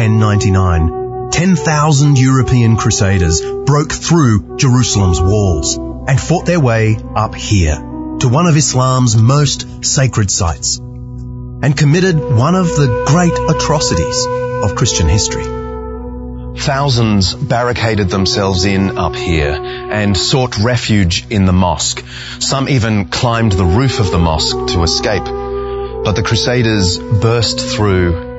1099, 10,000 European crusaders broke through Jerusalem's walls and fought their way up here to one of Islam's most sacred sites and committed one of the great atrocities of Christian history. Thousands barricaded themselves in up here and sought refuge in the mosque. Some even climbed the roof of the mosque to escape. But the Crusaders burst through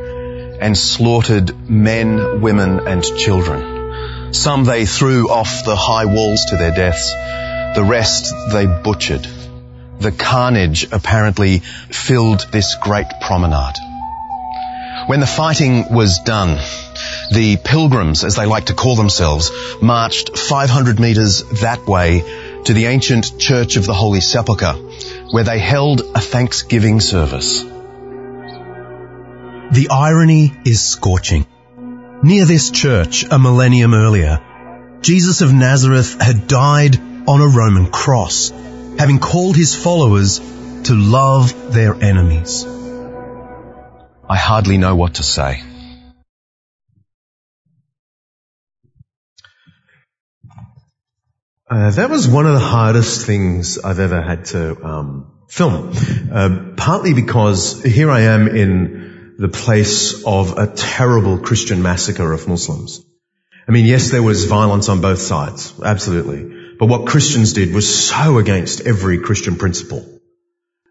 and slaughtered men, women and children. Some they threw off the high walls to their deaths. The rest they butchered. The carnage apparently filled this great promenade. When the fighting was done, the pilgrims, as they like to call themselves, marched 500 metres that way to the ancient Church of the Holy Sepulchre, where they held a thanksgiving service. The irony is scorching. Near this church, a millennium earlier, Jesus of Nazareth had died on a Roman cross, having called his followers to love their enemies. I hardly know what to say. Uh, that was one of the hardest things I've ever had to um, film. Uh, partly because here I am in the place of a terrible Christian massacre of Muslims. I mean, yes, there was violence on both sides, absolutely. But what Christians did was so against every Christian principle.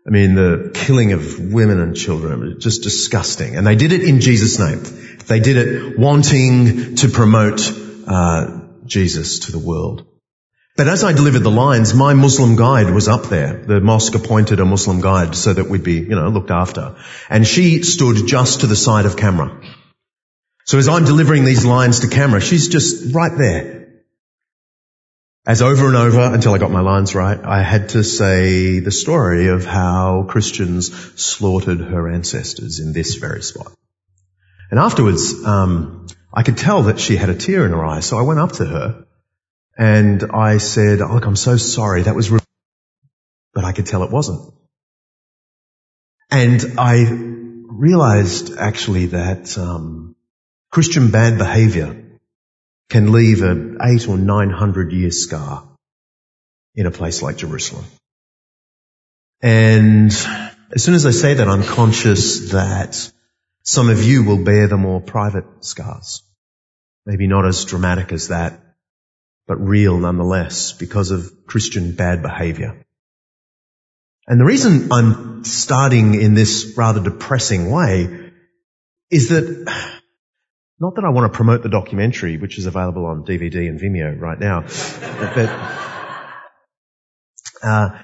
I mean, the killing of women and children, just disgusting. And they did it in Jesus' name. They did it wanting to promote uh, Jesus to the world. But as I delivered the lines, my Muslim guide was up there. The mosque appointed a Muslim guide so that we'd be, you know, looked after. And she stood just to the side of camera. So as I'm delivering these lines to camera, she's just right there. As over and over, until I got my lines right, I had to say the story of how Christians slaughtered her ancestors in this very spot. And afterwards, um, I could tell that she had a tear in her eye, so I went up to her and I said, oh, look, I'm so sorry. That was, re-. but I could tell it wasn't. And I realized actually that um, Christian bad behavior can leave an eight or nine hundred year scar in a place like Jerusalem. And as soon as I say that, I'm conscious that some of you will bear the more private scars. Maybe not as dramatic as that, but real nonetheless because of Christian bad behavior. And the reason I'm starting in this rather depressing way is that not that I want to promote the documentary, which is available on DVD and Vimeo right now, but, uh,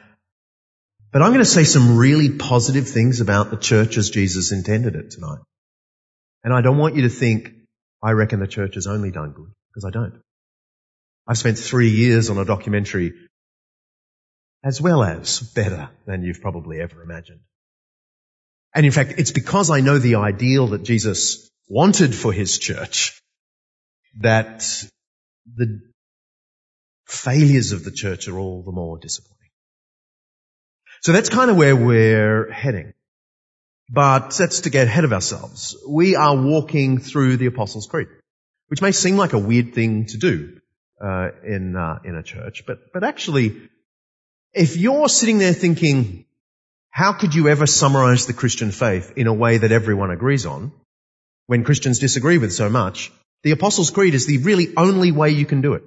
but I'm going to say some really positive things about the church as Jesus intended it tonight. And I don't want you to think I reckon the church has only done good, because I don't. I've spent three years on a documentary as well as better than you've probably ever imagined. And in fact, it's because I know the ideal that Jesus wanted for his church that the failures of the church are all the more disappointing. So that's kind of where we're heading. But that's to get ahead of ourselves. We are walking through the Apostles' Creed, which may seem like a weird thing to do uh, in uh, in a church, but but actually, if you're sitting there thinking, how could you ever summarize the Christian faith in a way that everyone agrees on, when Christians disagree with so much? The Apostles' Creed is the really only way you can do it.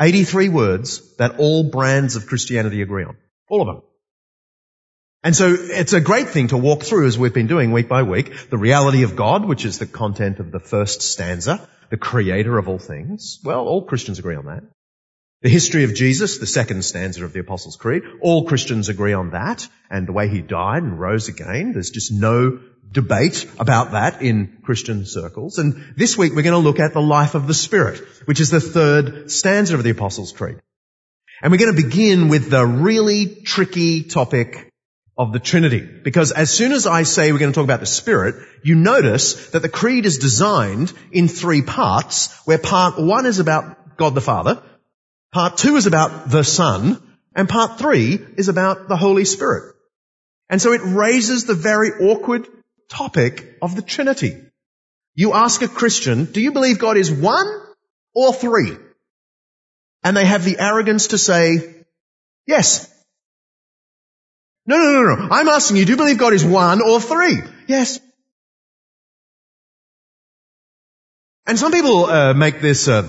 83 words that all brands of Christianity agree on. All of them. And so it's a great thing to walk through as we've been doing week by week, the reality of God, which is the content of the first stanza, the creator of all things. Well, all Christians agree on that. The history of Jesus, the second stanza of the Apostles' Creed, all Christians agree on that, and the way he died and rose again. There's just no debate about that in Christian circles. And this week we're going to look at the life of the Spirit, which is the third stanza of the Apostles' Creed. And we're going to begin with the really tricky topic of the Trinity. Because as soon as I say we're going to talk about the Spirit, you notice that the Creed is designed in three parts, where part one is about God the Father, part two is about the Son, and part three is about the Holy Spirit. And so it raises the very awkward topic of the Trinity. You ask a Christian, do you believe God is one or three? And they have the arrogance to say, yes. No, no, no, no. I'm asking you, do you believe God is one or three? Yes. And some people uh, make this uh,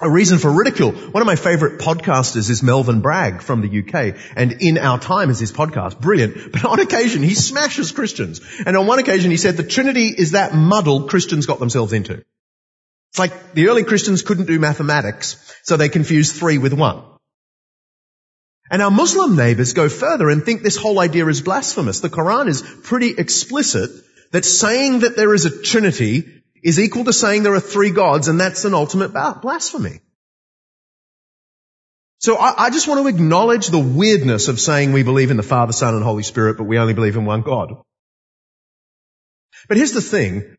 a reason for ridicule. One of my favorite podcasters is Melvin Bragg from the UK, and In Our Time is his podcast. Brilliant. But on occasion, he smashes Christians. And on one occasion, he said the Trinity is that muddle Christians got themselves into. It's like the early Christians couldn't do mathematics, so they confused three with one. And our Muslim neighbors go further and think this whole idea is blasphemous. The Quran is pretty explicit that saying that there is a Trinity is equal to saying there are three gods, and that's an ultimate blasphemy. So I, I, just want to acknowledge the weirdness of saying we believe in the Father, Son, and Holy Spirit, but we only believe in one God. But here's the thing.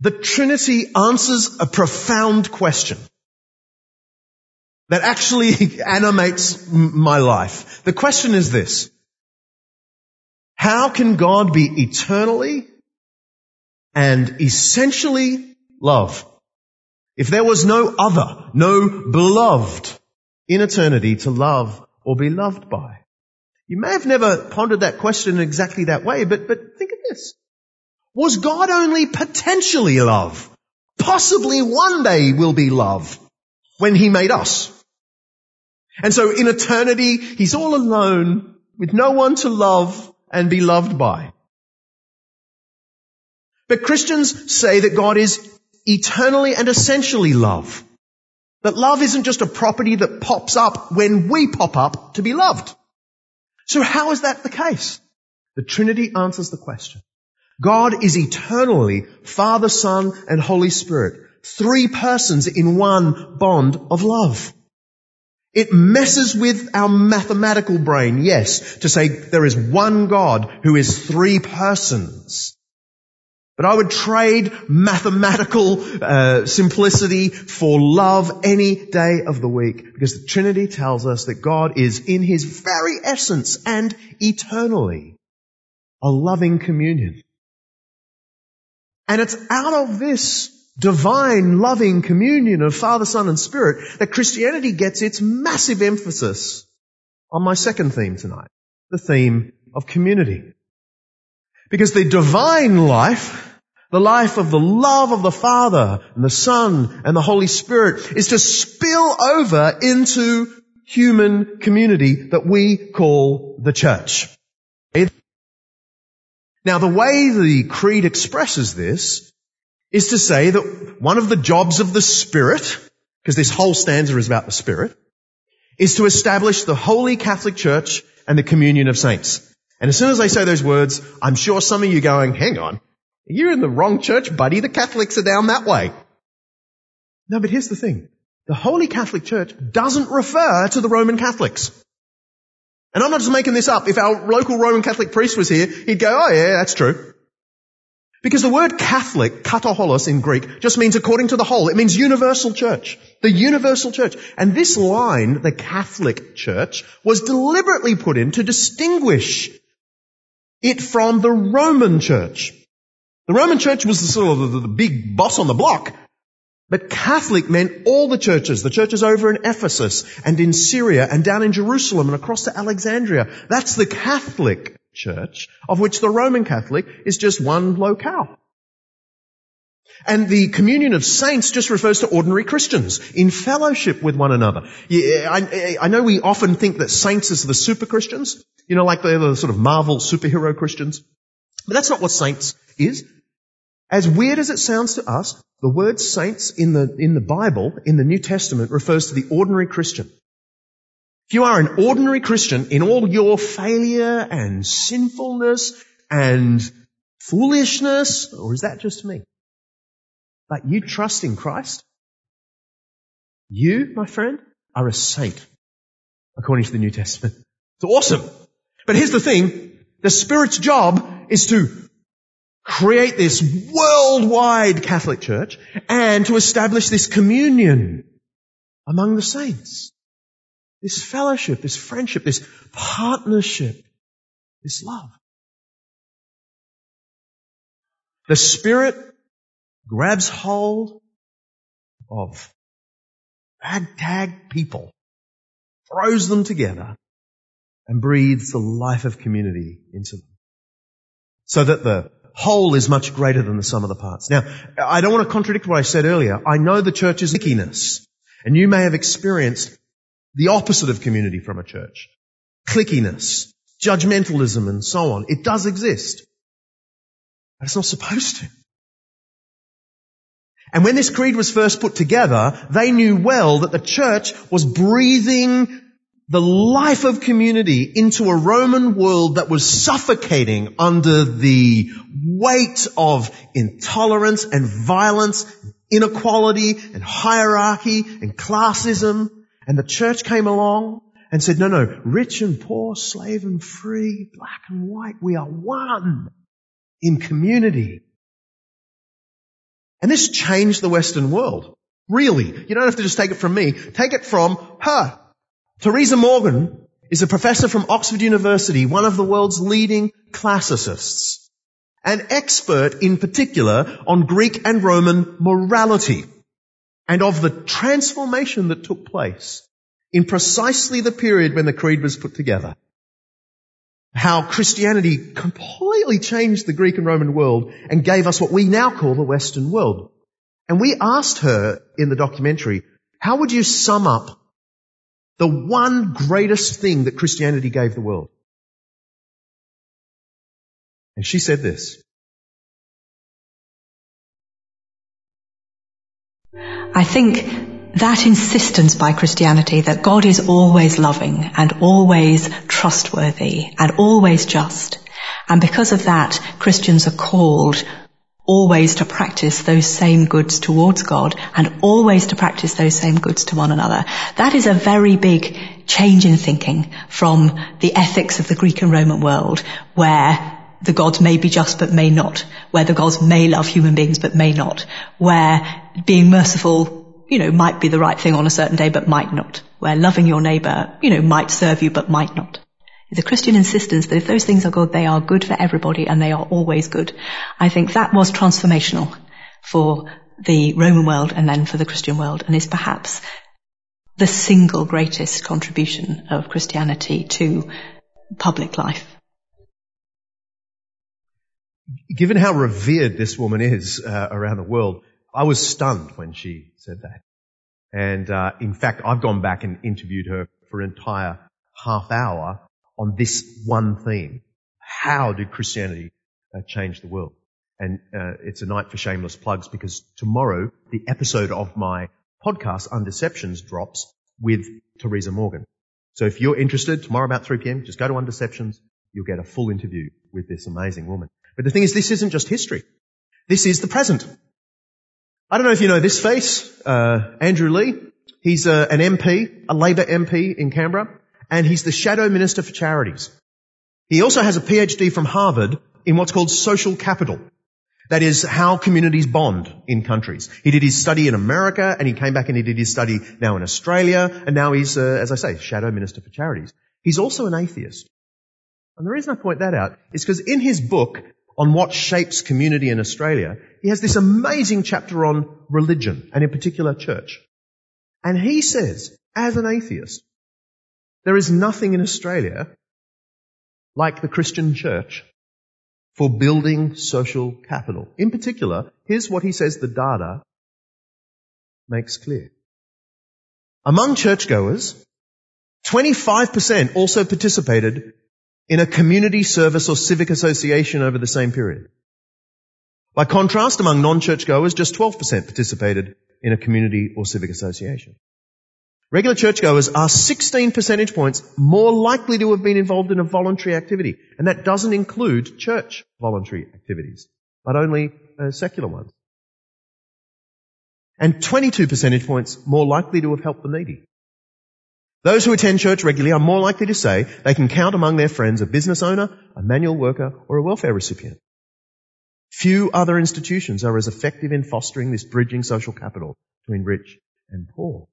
The Trinity answers a profound question that actually animates my life. The question is this. How can God be eternally and essentially love. If there was no other, no beloved in eternity to love or be loved by. You may have never pondered that question exactly that way, but, but think of this. Was God only potentially love? Possibly one day will be love when He made us. And so in eternity, He's all alone with no one to love and be loved by. But Christians say that God is eternally and essentially love. That love isn't just a property that pops up when we pop up to be loved. So how is that the case? The Trinity answers the question. God is eternally Father, Son, and Holy Spirit. Three persons in one bond of love. It messes with our mathematical brain, yes, to say there is one God who is three persons. But I would trade mathematical uh, simplicity for love any day of the week because the Trinity tells us that God is in his very essence and eternally a loving communion. And it's out of this divine loving communion of Father, Son and Spirit that Christianity gets its massive emphasis on my second theme tonight, the theme of community. Because the divine life the life of the love of the Father and the Son and the Holy Spirit is to spill over into human community that we call the church. Now the way the creed expresses this is to say that one of the jobs of the Spirit, because this whole stanza is about the Spirit, is to establish the Holy Catholic Church and the communion of saints. And as soon as they say those words, I'm sure some of you going, hang on, you're in the wrong church, buddy. The Catholics are down that way. No, but here's the thing. The Holy Catholic Church doesn't refer to the Roman Catholics. And I'm not just making this up. If our local Roman Catholic priest was here, he'd go, oh yeah, that's true. Because the word Catholic, katoholos in Greek, just means according to the whole. It means universal church. The universal church. And this line, the Catholic church, was deliberately put in to distinguish it from the Roman church. The Roman church was the sort of the, the big boss on the block. But Catholic meant all the churches, the churches over in Ephesus and in Syria and down in Jerusalem and across to Alexandria. That's the Catholic church, of which the Roman Catholic is just one locale. And the communion of saints just refers to ordinary Christians in fellowship with one another. Yeah, I, I, know we often think that saints is the super Christians, you know, like they're the sort of Marvel superhero Christians. But that's not what saints is. As weird as it sounds to us, the word saints in the, in the Bible, in the New Testament, refers to the ordinary Christian. If you are an ordinary Christian in all your failure and sinfulness and foolishness, or is that just me? But you trust in Christ, you, my friend, are a saint, according to the New Testament. It's awesome. But here's the thing, the Spirit's job is to create this worldwide Catholic Church and to establish this communion among the saints. This fellowship, this friendship, this partnership, this love. The Spirit grabs hold of ragtag people, throws them together, and breathes the life of community into them. So that the whole is much greater than the sum of the parts. Now, I don't want to contradict what I said earlier. I know the church is ickiness. And you may have experienced the opposite of community from a church. Clickiness, judgmentalism and so on. It does exist. But it's not supposed to. And when this creed was first put together, they knew well that the church was breathing the life of community into a Roman world that was suffocating under the weight of intolerance and violence, inequality and hierarchy and classism. And the church came along and said, no, no, rich and poor, slave and free, black and white, we are one in community. And this changed the Western world. Really. You don't have to just take it from me. Take it from her. Teresa Morgan is a professor from Oxford University, one of the world's leading classicists. An expert in particular on Greek and Roman morality and of the transformation that took place in precisely the period when the creed was put together. How Christianity completely changed the Greek and Roman world and gave us what we now call the Western world. And we asked her in the documentary, how would you sum up the one greatest thing that Christianity gave the world? And she said this. I think that insistence by Christianity that God is always loving and always trustworthy and always just. And because of that, Christians are called always to practice those same goods towards God and always to practice those same goods to one another. That is a very big change in thinking from the ethics of the Greek and Roman world where the gods may be just but may not, where the gods may love human beings but may not, where being merciful, you know, might be the right thing on a certain day but might not, where loving your neighbor, you know, might serve you but might not. The Christian insistence that if those things are good, they are good for everybody and they are always good. I think that was transformational for the Roman world and then for the Christian world and is perhaps the single greatest contribution of Christianity to public life given how revered this woman is uh, around the world, I was stunned when she said that. And uh, in fact, I've gone back and interviewed her for an entire half hour on this one theme. How did Christianity uh, change the world? And uh, it's a night for shameless plugs because tomorrow the episode of my podcast, Undeceptions, drops with Teresa Morgan. So if you're interested, tomorrow about 3 p.m., just go to Undeceptions. You'll get a full interview with this amazing woman. But the thing is, this isn't just history. This is the present. I don't know if you know this face, uh, Andrew Leigh. He's uh, an MP, a Labor MP in Canberra, and he's the Shadow Minister for Charities. He also has a PhD from Harvard in what's called social capital. That is how communities bond in countries. He did his study in America and he came back and he did his study now in Australia and now he's, uh, as I say, Shadow Minister for Charities. He's also an atheist. And the reason I point that out is because in his book, on what shapes community in Australia, he has this amazing chapter on religion and in particular church. And he says, as an atheist, there is nothing in Australia like the Christian church for building social capital. In particular, here's what he says the data makes clear. Among churchgoers, 25% also participated in a community service or civic association over the same period. By contrast, among non-churchgoers, just 12% participated in a community or civic association. Regular churchgoers are 16 percentage points more likely to have been involved in a voluntary activity. And that doesn't include church voluntary activities, but only uh, secular ones. And 22 percentage points more likely to have helped the needy. Those who attend church regularly are more likely to say they can count among their friends a business owner, a manual worker, or a welfare recipient. Few other institutions are as effective in fostering this bridging social capital between rich and poor.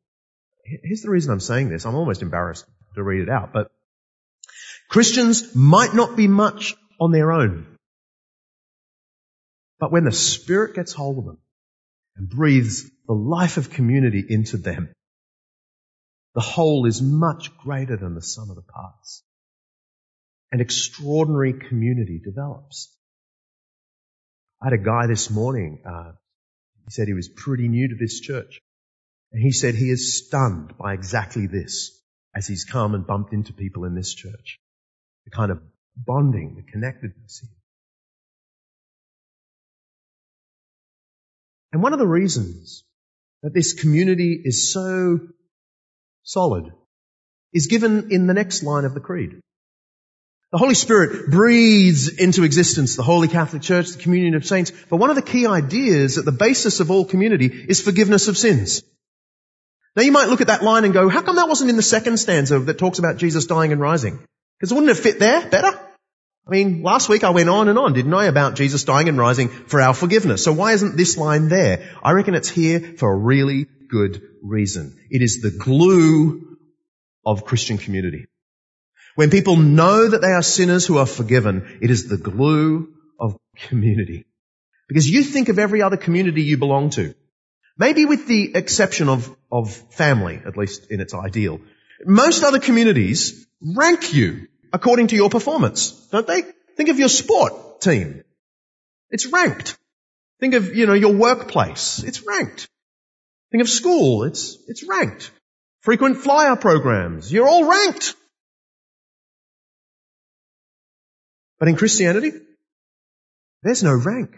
Here's the reason I'm saying this. I'm almost embarrassed to read it out, but Christians might not be much on their own. But when the Spirit gets hold of them and breathes the life of community into them, the whole is much greater than the sum of the parts. An extraordinary community develops. I had a guy this morning, uh, he said he was pretty new to this church. And he said he is stunned by exactly this as he's come and bumped into people in this church. The kind of bonding, the connectedness here. And one of the reasons that this community is so solid is given in the next line of the creed. The Holy Spirit breathes into existence the Holy Catholic Church, the communion of saints. But one of the key ideas at the basis of all community is forgiveness of sins. Now you might look at that line and go, how come that wasn't in the second stanza that talks about Jesus dying and rising? Because wouldn't it fit there better? I mean, last week I went on and on, didn't I, about Jesus dying and rising for our forgiveness. So why isn't this line there? I reckon it's here for a really good reason. It is the glue of Christian community. When people know that they are sinners who are forgiven, it is the glue of community. Because you think of every other community you belong to. Maybe with the exception of, of family, at least in its ideal. Most other communities rank you according to your performance, don't they? Think of your sport team. It's ranked. Think of, you know, your workplace. It's ranked. Think of school. It's, it's ranked. Frequent flyer programs. You're all ranked. But in Christianity, there's no rank.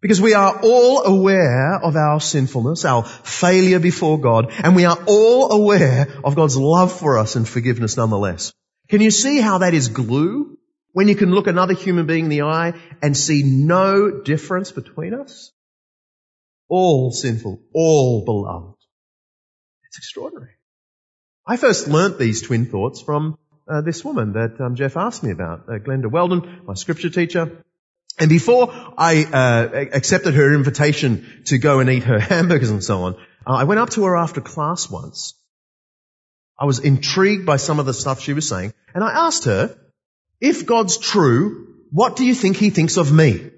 Because we are all aware of our sinfulness, our failure before God, and we are all aware of God's love for us and forgiveness nonetheless. Can you see how that is glue? When you can look another human being in the eye and see no difference between us? All sinful, all beloved. It's extraordinary. I first learnt these twin thoughts from uh, this woman that um, Jeff asked me about, uh, Glenda Weldon, my scripture teacher. And before I uh, accepted her invitation to go and eat her hamburgers and so on, uh, I went up to her after class once. I was intrigued by some of the stuff she was saying, and I asked her, if God's true, what do you think he thinks of me?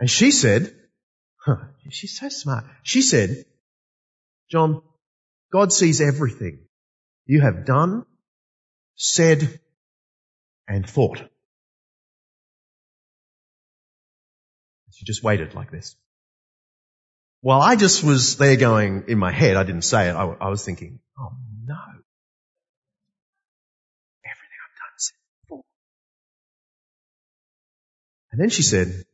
And she said, huh, she's so smart. She said, John, God sees everything you have done, said, and thought. She just waited like this. Well, I just was there going in my head, I didn't say it, I, I was thinking, oh no. Everything I've done is full. And then she said,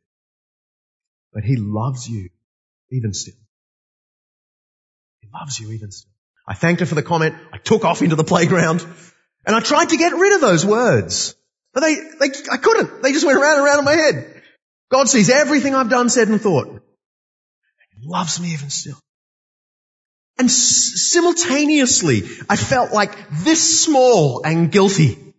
but he loves you even still. He loves you even still. I thanked her for the comment. I took off into the playground and I tried to get rid of those words. But they, they, I couldn't. They just went around and around in my head. God sees everything I've done, said, and thought. He loves me even still. And s- simultaneously, I felt like this small and guilty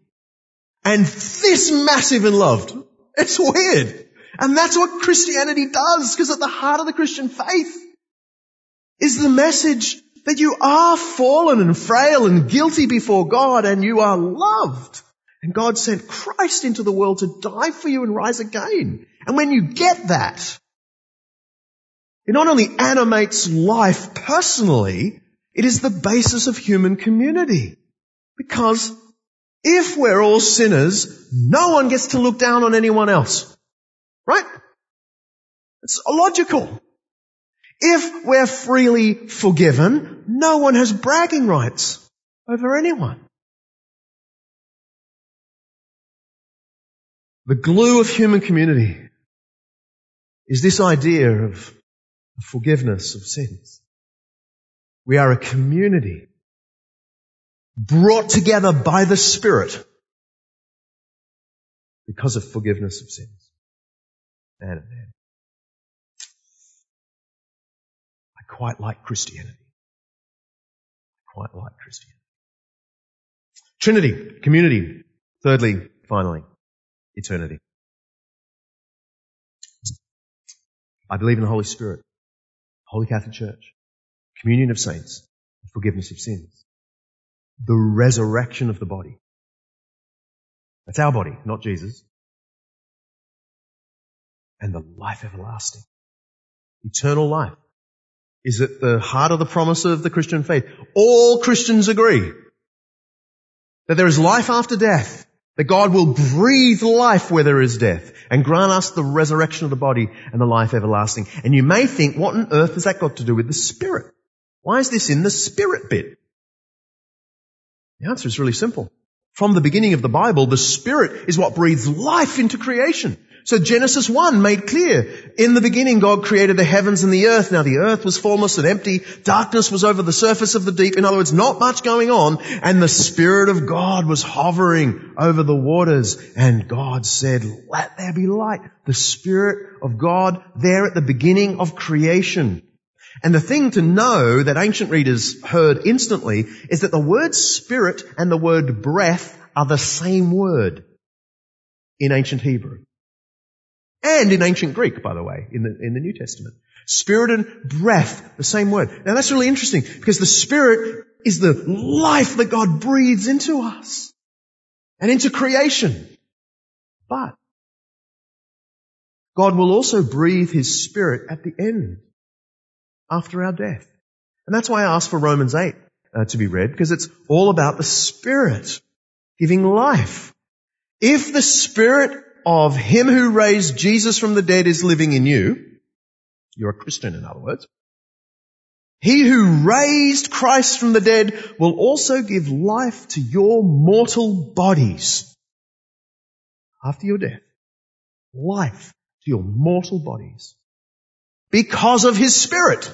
and this massive and loved. It's weird. And that's what Christianity does, because at the heart of the Christian faith is the message that you are fallen and frail and guilty before God and you are loved. And God sent Christ into the world to die for you and rise again. And when you get that, it not only animates life personally, it is the basis of human community. Because if we're all sinners, no one gets to look down on anyone else. Right? It's illogical. If we're freely forgiven, no one has bragging rights over anyone. The glue of human community is this idea of forgiveness of sins. We are a community brought together by the Spirit because of forgiveness of sins. Man, man. I quite like Christianity. I quite like Christianity. Trinity, community. Thirdly, finally, eternity. I believe in the Holy Spirit, Holy Catholic Church, communion of saints, forgiveness of sins, the resurrection of the body. That's our body, not Jesus. And the life everlasting. Eternal life is at the heart of the promise of the Christian faith. All Christians agree that there is life after death, that God will breathe life where there is death and grant us the resurrection of the body and the life everlasting. And you may think, what on earth has that got to do with the Spirit? Why is this in the Spirit bit? The answer is really simple. From the beginning of the Bible, the Spirit is what breathes life into creation. So Genesis 1 made clear, in the beginning God created the heavens and the earth. Now the earth was formless and empty. Darkness was over the surface of the deep. In other words, not much going on. And the Spirit of God was hovering over the waters. And God said, let there be light. The Spirit of God there at the beginning of creation. And the thing to know that ancient readers heard instantly is that the word spirit and the word breath are the same word in ancient Hebrew. And in ancient Greek, by the way, in the, in the New Testament. Spirit and breath, the same word. Now that's really interesting because the Spirit is the life that God breathes into us and into creation. But God will also breathe His Spirit at the end, after our death. And that's why I asked for Romans 8 uh, to be read because it's all about the Spirit giving life. If the Spirit of him who raised Jesus from the dead is living in you, you're a Christian in other words, he who raised Christ from the dead will also give life to your mortal bodies after your death. Life to your mortal bodies because of his spirit.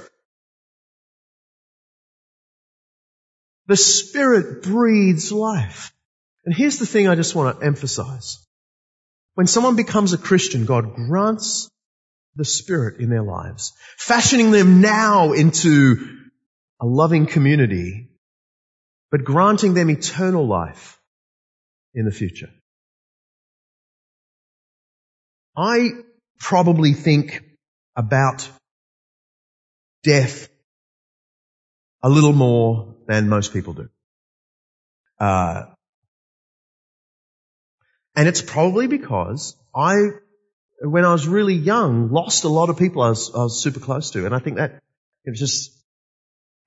The spirit breathes life. And here's the thing I just want to emphasize. When someone becomes a Christian, God grants the Spirit in their lives, fashioning them now into a loving community, but granting them eternal life in the future. I probably think about death a little more than most people do. Uh, and it's probably because I, when I was really young, lost a lot of people I was, I was super close to. And I think that it just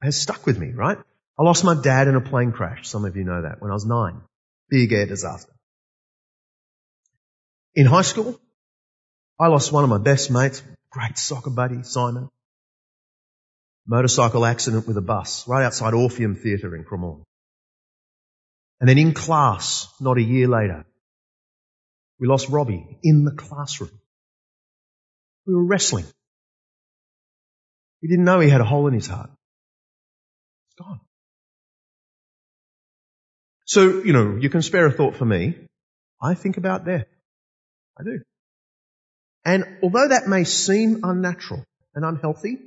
has stuck with me, right? I lost my dad in a plane crash. Some of you know that when I was nine. Big air disaster. In high school, I lost one of my best mates, great soccer buddy, Simon. Motorcycle accident with a bus right outside Orpheum Theatre in Cremorne. And then in class, not a year later, we lost Robbie in the classroom. We were wrestling. We didn't know he had a hole in his heart. It's gone. So, you know, you can spare a thought for me. I think about death. I do. And although that may seem unnatural and unhealthy,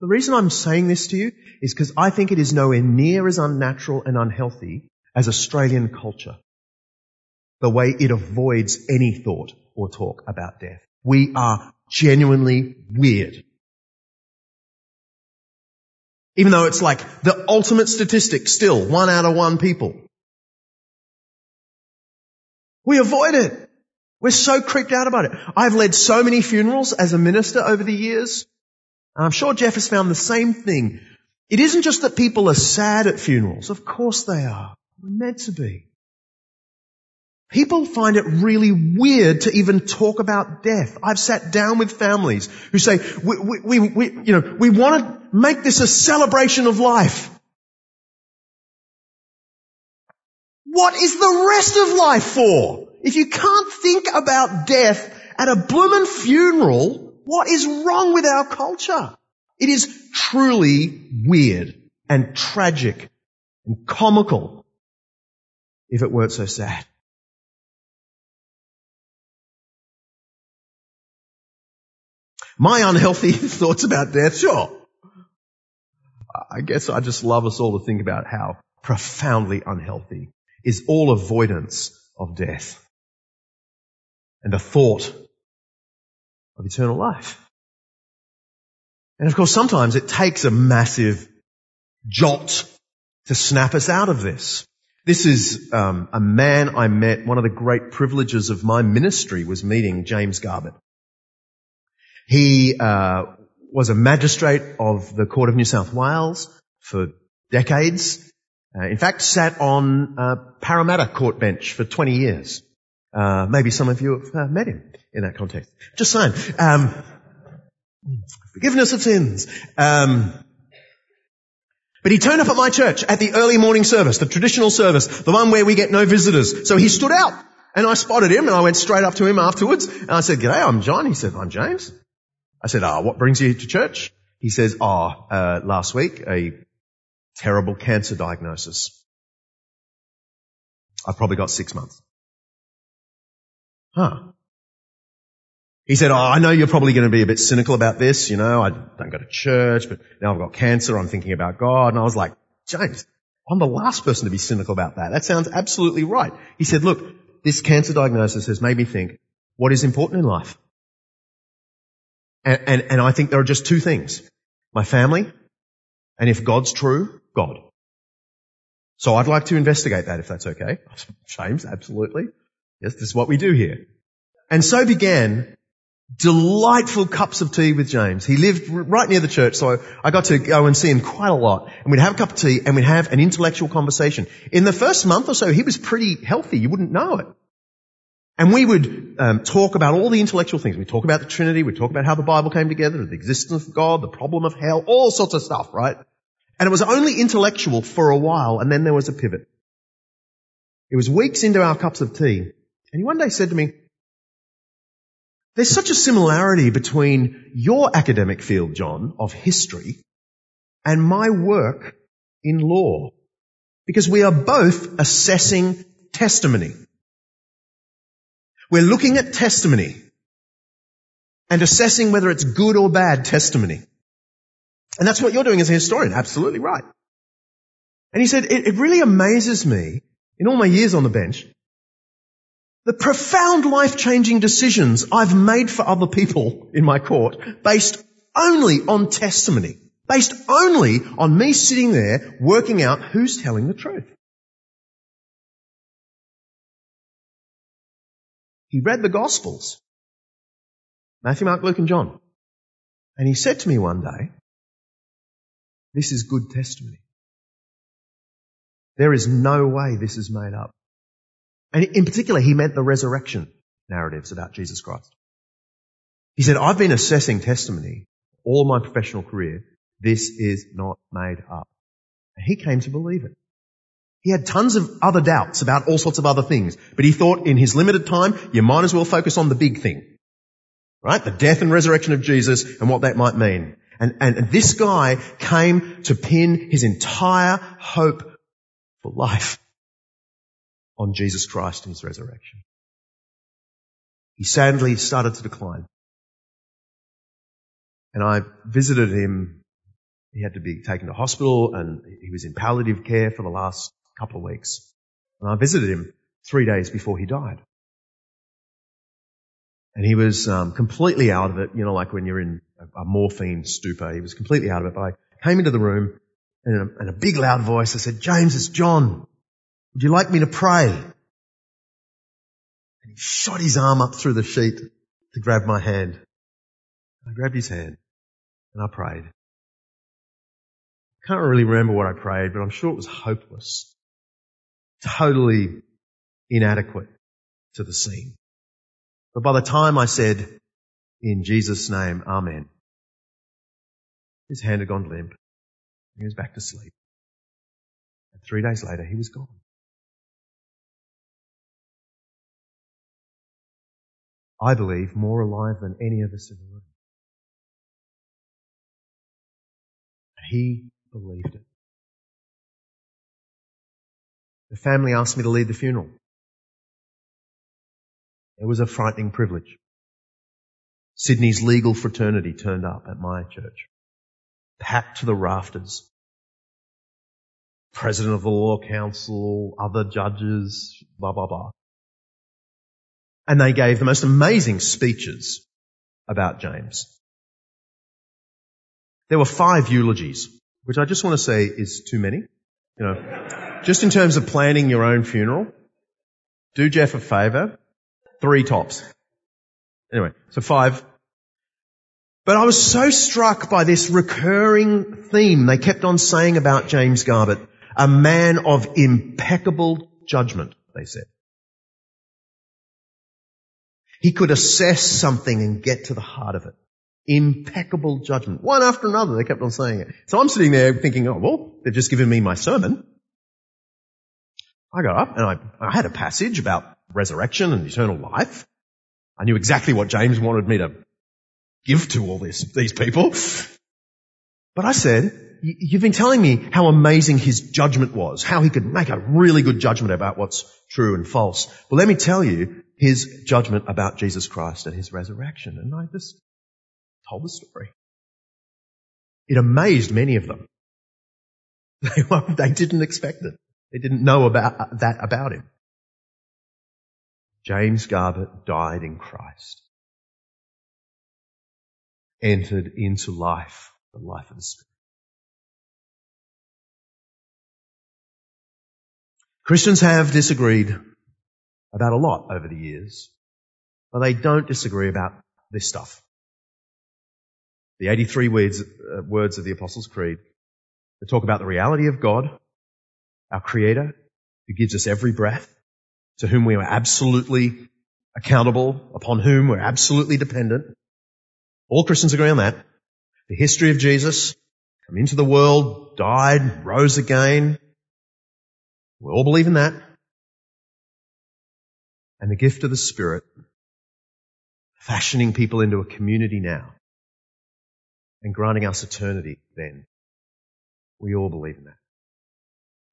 the reason I'm saying this to you is because I think it is nowhere near as unnatural and unhealthy as Australian culture the way it avoids any thought or talk about death. We are genuinely weird. Even though it's like the ultimate statistic still, one out of one people. We avoid it. We're so creeped out about it. I've led so many funerals as a minister over the years. And I'm sure Jeff has found the same thing. It isn't just that people are sad at funerals. Of course they are. We're meant to be. People find it really weird to even talk about death. I've sat down with families who say, we, we, we, we, you know, we want to make this a celebration of life. What is the rest of life for? If you can't think about death at a bloomin' funeral, what is wrong with our culture? It is truly weird and tragic and comical if it weren't so sad. My unhealthy thoughts about death, sure. I guess I just love us all to think about how profoundly unhealthy is all avoidance of death and the thought of eternal life. And of course, sometimes it takes a massive jolt to snap us out of this. This is um, a man I met. One of the great privileges of my ministry was meeting James Garbutt. He uh, was a magistrate of the Court of New South Wales for decades. Uh, in fact, sat on uh, Parramatta court bench for 20 years. Uh, maybe some of you have uh, met him in that context. Just saying. Um, forgiveness of sins. Um, but he turned up at my church at the early morning service, the traditional service, the one where we get no visitors. So he stood out and I spotted him and I went straight up to him afterwards and I said, G'day, I'm John. He said, I'm James. I said, ah, what brings you to church? He says, ah, uh, last week, a terrible cancer diagnosis. I've probably got six months. Huh. He said, oh, I know you're probably going to be a bit cynical about this. You know, I don't go to church, but now I've got cancer. I'm thinking about God. And I was like, James, I'm the last person to be cynical about that. That sounds absolutely right. He said, look, this cancer diagnosis has made me think, what is important in life? And, and, and I think there are just two things. My family, and if God's true, God. So I'd like to investigate that if that's okay. James, absolutely. Yes, this is what we do here. And so began delightful cups of tea with James. He lived right near the church, so I got to go and see him quite a lot. And we'd have a cup of tea and we'd have an intellectual conversation. In the first month or so, he was pretty healthy. You wouldn't know it. And we would um, talk about all the intellectual things. We'd talk about the Trinity. We'd talk about how the Bible came together, the existence of God, the problem of hell, all sorts of stuff, right? And it was only intellectual for a while, and then there was a pivot. It was weeks into our cups of tea, and he one day said to me, there's such a similarity between your academic field, John, of history, and my work in law. Because we are both assessing testimony. We're looking at testimony and assessing whether it's good or bad testimony. And that's what you're doing as a historian. Absolutely right. And he said, it, it really amazes me in all my years on the bench, the profound life-changing decisions I've made for other people in my court based only on testimony, based only on me sitting there working out who's telling the truth. He read the Gospels. Matthew, Mark, Luke and John. And he said to me one day, this is good testimony. There is no way this is made up. And in particular, he meant the resurrection narratives about Jesus Christ. He said, I've been assessing testimony all my professional career. This is not made up. And he came to believe it. He had tons of other doubts about all sorts of other things, but he thought in his limited time, you might as well focus on the big thing. Right? The death and resurrection of Jesus and what that might mean. And, and this guy came to pin his entire hope for life on Jesus Christ and his resurrection. He sadly started to decline. And I visited him. He had to be taken to hospital and he was in palliative care for the last couple of weeks. And I visited him three days before he died. And he was um, completely out of it, you know, like when you're in a, a, morphine stupor. He was completely out of it. But I came into the room and in a, in a big loud voice, I said, James, it's John. Would you like me to pray? And he shot his arm up through the sheet to grab my hand. I grabbed his hand and I prayed. I can't really remember what I prayed, but I'm sure it was hopeless totally inadequate to the scene. But by the time I said, in Jesus' name, Amen, his hand had gone limp. He was back to sleep. And three days later, he was gone. I believe more alive than any of us in the room. He believed it. The family asked me to lead the funeral. It was a frightening privilege. Sydney's legal fraternity turned up at my church, packed to the rafters. President of the Law Council, other judges, blah, blah, blah. And they gave the most amazing speeches about James. There were five eulogies, which I just want to say is too many. You know, just in terms of planning your own funeral, do Jeff a favour. Three tops. Anyway, so five. But I was so struck by this recurring theme they kept on saying about James Garbutt, a man of impeccable judgment, they said. He could assess something and get to the heart of it. Impeccable judgment. One after another, they kept on saying it. So I'm sitting there thinking, oh, well, they've just given me my sermon. I got up and I, I had a passage about resurrection and eternal life. I knew exactly what James wanted me to give to all this, these people. But I said, you've been telling me how amazing his judgment was, how he could make a really good judgment about what's true and false. Well, let me tell you his judgment about Jesus Christ and his resurrection. And I just told the story. It amazed many of them. They didn't expect it. They didn't know about that about him. James Garbutt died in Christ. Entered into life, the life of the Spirit. Christians have disagreed about a lot over the years, but they don't disagree about this stuff. The 83 words, uh, words of the Apostles' Creed, they talk about the reality of God, our Creator, who gives us every breath, to whom we are absolutely accountable, upon whom we're absolutely dependent. All Christians agree on that. The history of Jesus, come into the world, died, rose again. We all believe in that. And the gift of the Spirit, fashioning people into a community now and granting us eternity then. We all believe in that.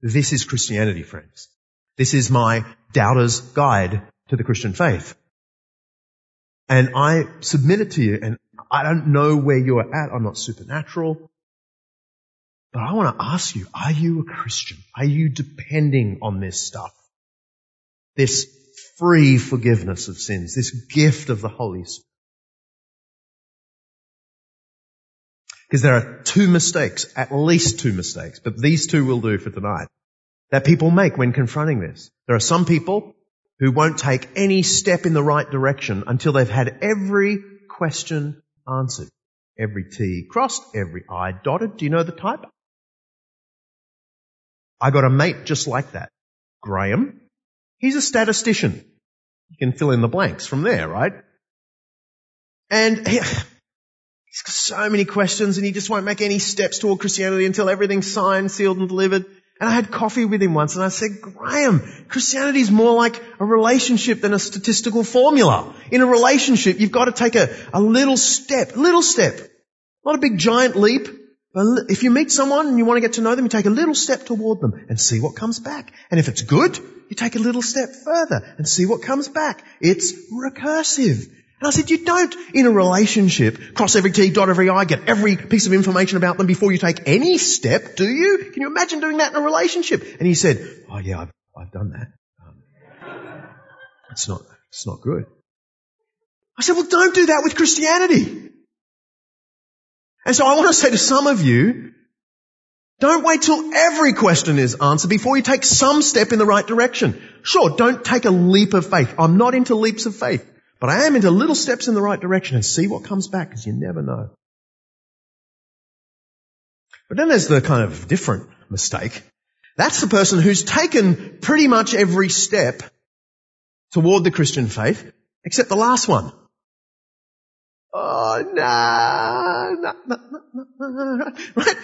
This is Christianity, friends. This is my doubter's guide to the Christian faith. And I submit it to you and I don't know where you're at. I'm not supernatural. But I want to ask you, are you a Christian? Are you depending on this stuff? This free forgiveness of sins, this gift of the Holy Spirit. Because there are two mistakes, at least two mistakes, but these two will do for tonight that people make when confronting this. There are some people who won't take any step in the right direction until they've had every question answered. Every T crossed, every I dotted. Do you know the type? I got a mate just like that. Graham. He's a statistician. You can fill in the blanks from there, right? And he, he's got so many questions and he just won't make any steps toward Christianity until everything's signed, sealed and delivered. And I had coffee with him once and I said, Graham, Christianity is more like a relationship than a statistical formula. In a relationship, you've got to take a, a little step, little step. Not a big giant leap. But if you meet someone and you want to get to know them, you take a little step toward them and see what comes back. And if it's good, you take a little step further and see what comes back. It's recursive. And I said, you don't, in a relationship, cross every T, dot every I, get every piece of information about them before you take any step, do you? Can you imagine doing that in a relationship? And he said, oh yeah, I've, I've done that. Um, it's not, it's not good. I said, well don't do that with Christianity. And so I want to say to some of you, don't wait till every question is answered before you take some step in the right direction. Sure, don't take a leap of faith. I'm not into leaps of faith. But I am into little steps in the right direction and see what comes back because you never know. But then there's the kind of different mistake. That's the person who's taken pretty much every step toward the Christian faith except the last one. Oh, no. Right?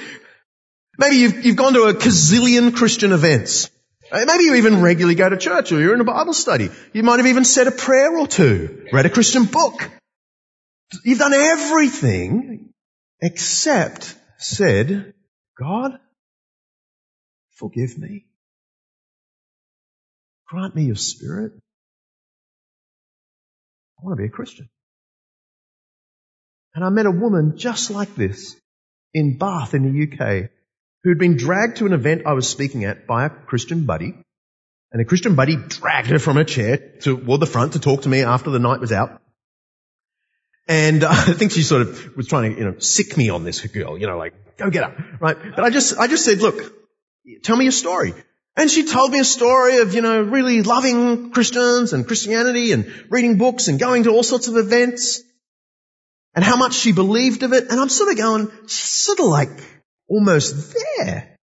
Maybe you've, you've gone to a gazillion Christian events. Uh, maybe you even regularly go to church or you're in a Bible study. You might have even said a prayer or two, read a Christian book. You've done everything except said, God, forgive me. Grant me your spirit. I want to be a Christian. And I met a woman just like this in Bath in the UK who'd been dragged to an event I was speaking at by a Christian buddy. And the Christian buddy dragged her from her chair toward the front to talk to me after the night was out. And I think she sort of was trying to, you know, sick me on this girl, you know, like, go get up, right? But I just, I just said, look, tell me your story. And she told me a story of, you know, really loving Christians and Christianity and reading books and going to all sorts of events. and how much she believed of it. And I'm sort of going, she's sort of like almost there.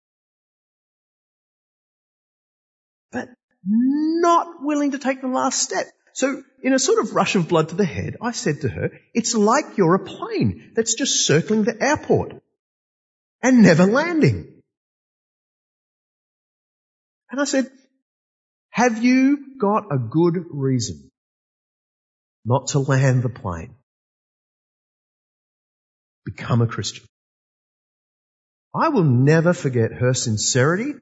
But not willing to take the last step. So in a sort of rush of blood to the head, I said to her, it's like you're a plane that's just circling the airport and never landing. And I said, have you got a good reason not to land the plane? Become a Christian. I will never forget her sincerity,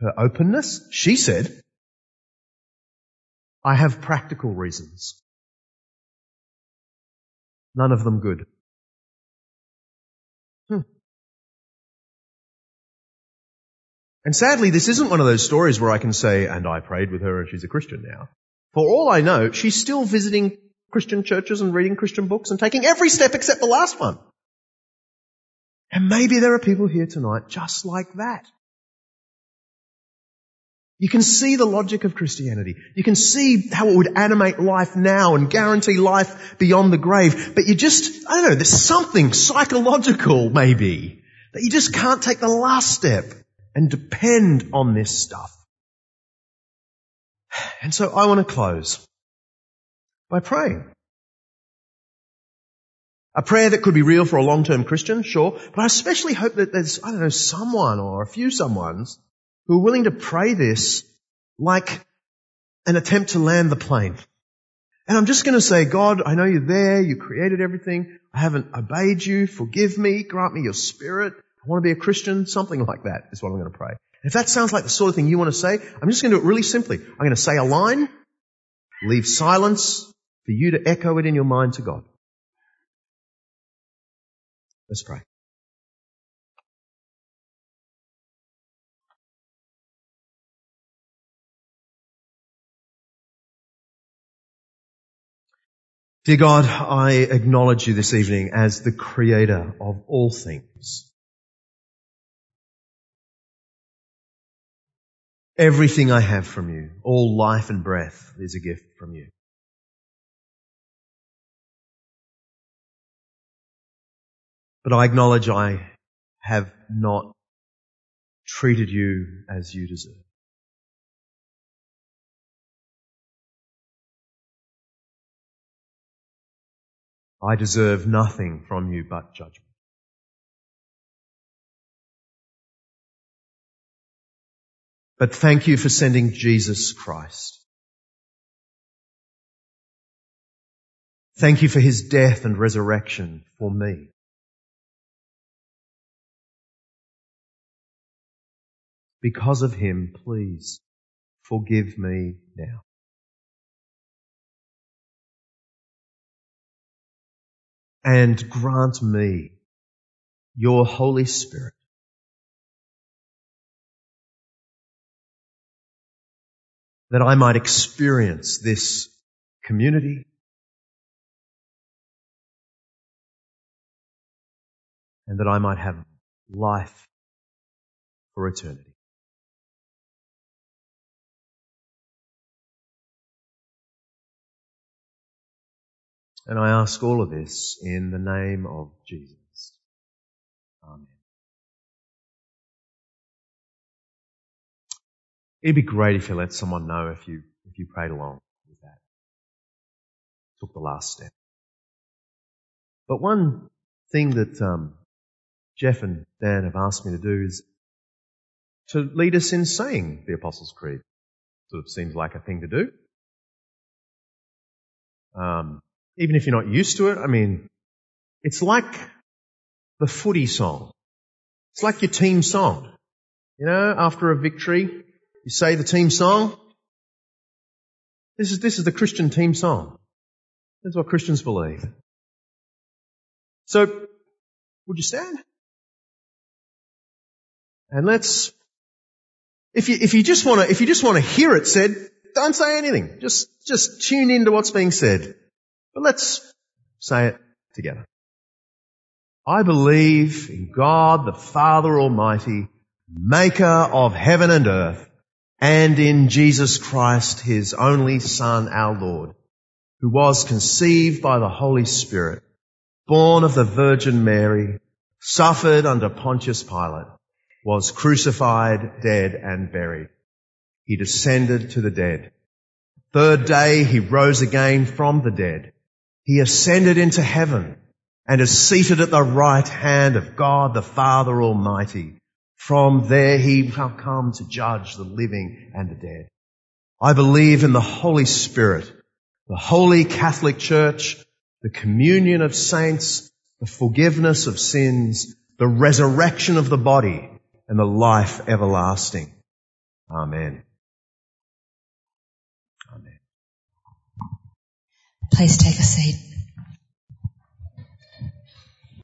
her openness. She said, I have practical reasons. None of them good. Hmm. And sadly, this isn't one of those stories where I can say, and I prayed with her and she's a Christian now. For all I know, she's still visiting Christian churches and reading Christian books and taking every step except the last one. And maybe there are people here tonight just like that. You can see the logic of Christianity. You can see how it would animate life now and guarantee life beyond the grave. But you just, I don't know, there's something psychological maybe that you just can't take the last step and depend on this stuff. And so I want to close by praying. A prayer that could be real for a long-term Christian, sure, but I especially hope that there's, I don't know, someone or a few someones who are willing to pray this like an attempt to land the plane. And I'm just going to say, God, I know you're there. You created everything. I haven't obeyed you. Forgive me. Grant me your spirit. I want to be a Christian. Something like that is what I'm going to pray. If that sounds like the sort of thing you want to say, I'm just going to do it really simply. I'm going to say a line, leave silence for you to echo it in your mind to God. Let's pray. Dear God, I acknowledge you this evening as the creator of all things. Everything I have from you, all life and breath is a gift from you. But I acknowledge I have not treated you as you deserve. I deserve nothing from you but judgment. But thank you for sending Jesus Christ. Thank you for his death and resurrection for me. Because of him, please forgive me now. and grant me your Holy Spirit. That I might experience this community and that I might have life for eternity. And I ask all of this in the name of Jesus. Amen. It'd be great if you let someone know if you, if you prayed along with that. Took the last step. But one thing that, um, Jeff and Dan have asked me to do is to lead us in saying the Apostles' Creed. Sort of seems like a thing to do. Um, even if you're not used to it, I mean, it's like the footy song. It's like your team song. You know, after a victory, you say the team song. This is, this is the Christian team song. That's what Christians believe. So, would you stand? And let's, if you, if you just want to, if you just want to hear it said, don't say anything. Just, just tune into what's being said. But let's say it together. I believe in God the Father Almighty, maker of heaven and earth, and in Jesus Christ, his only Son, our Lord, who was conceived by the Holy Spirit, born of the Virgin Mary, suffered under Pontius Pilate, was crucified, dead and buried. He descended to the dead. Third day he rose again from the dead. He ascended into heaven and is seated at the right hand of God the Father Almighty. From there he shall come to judge the living and the dead. I believe in the Holy Spirit, the Holy Catholic Church, the communion of saints, the forgiveness of sins, the resurrection of the body, and the life everlasting. Amen. Please take a seat.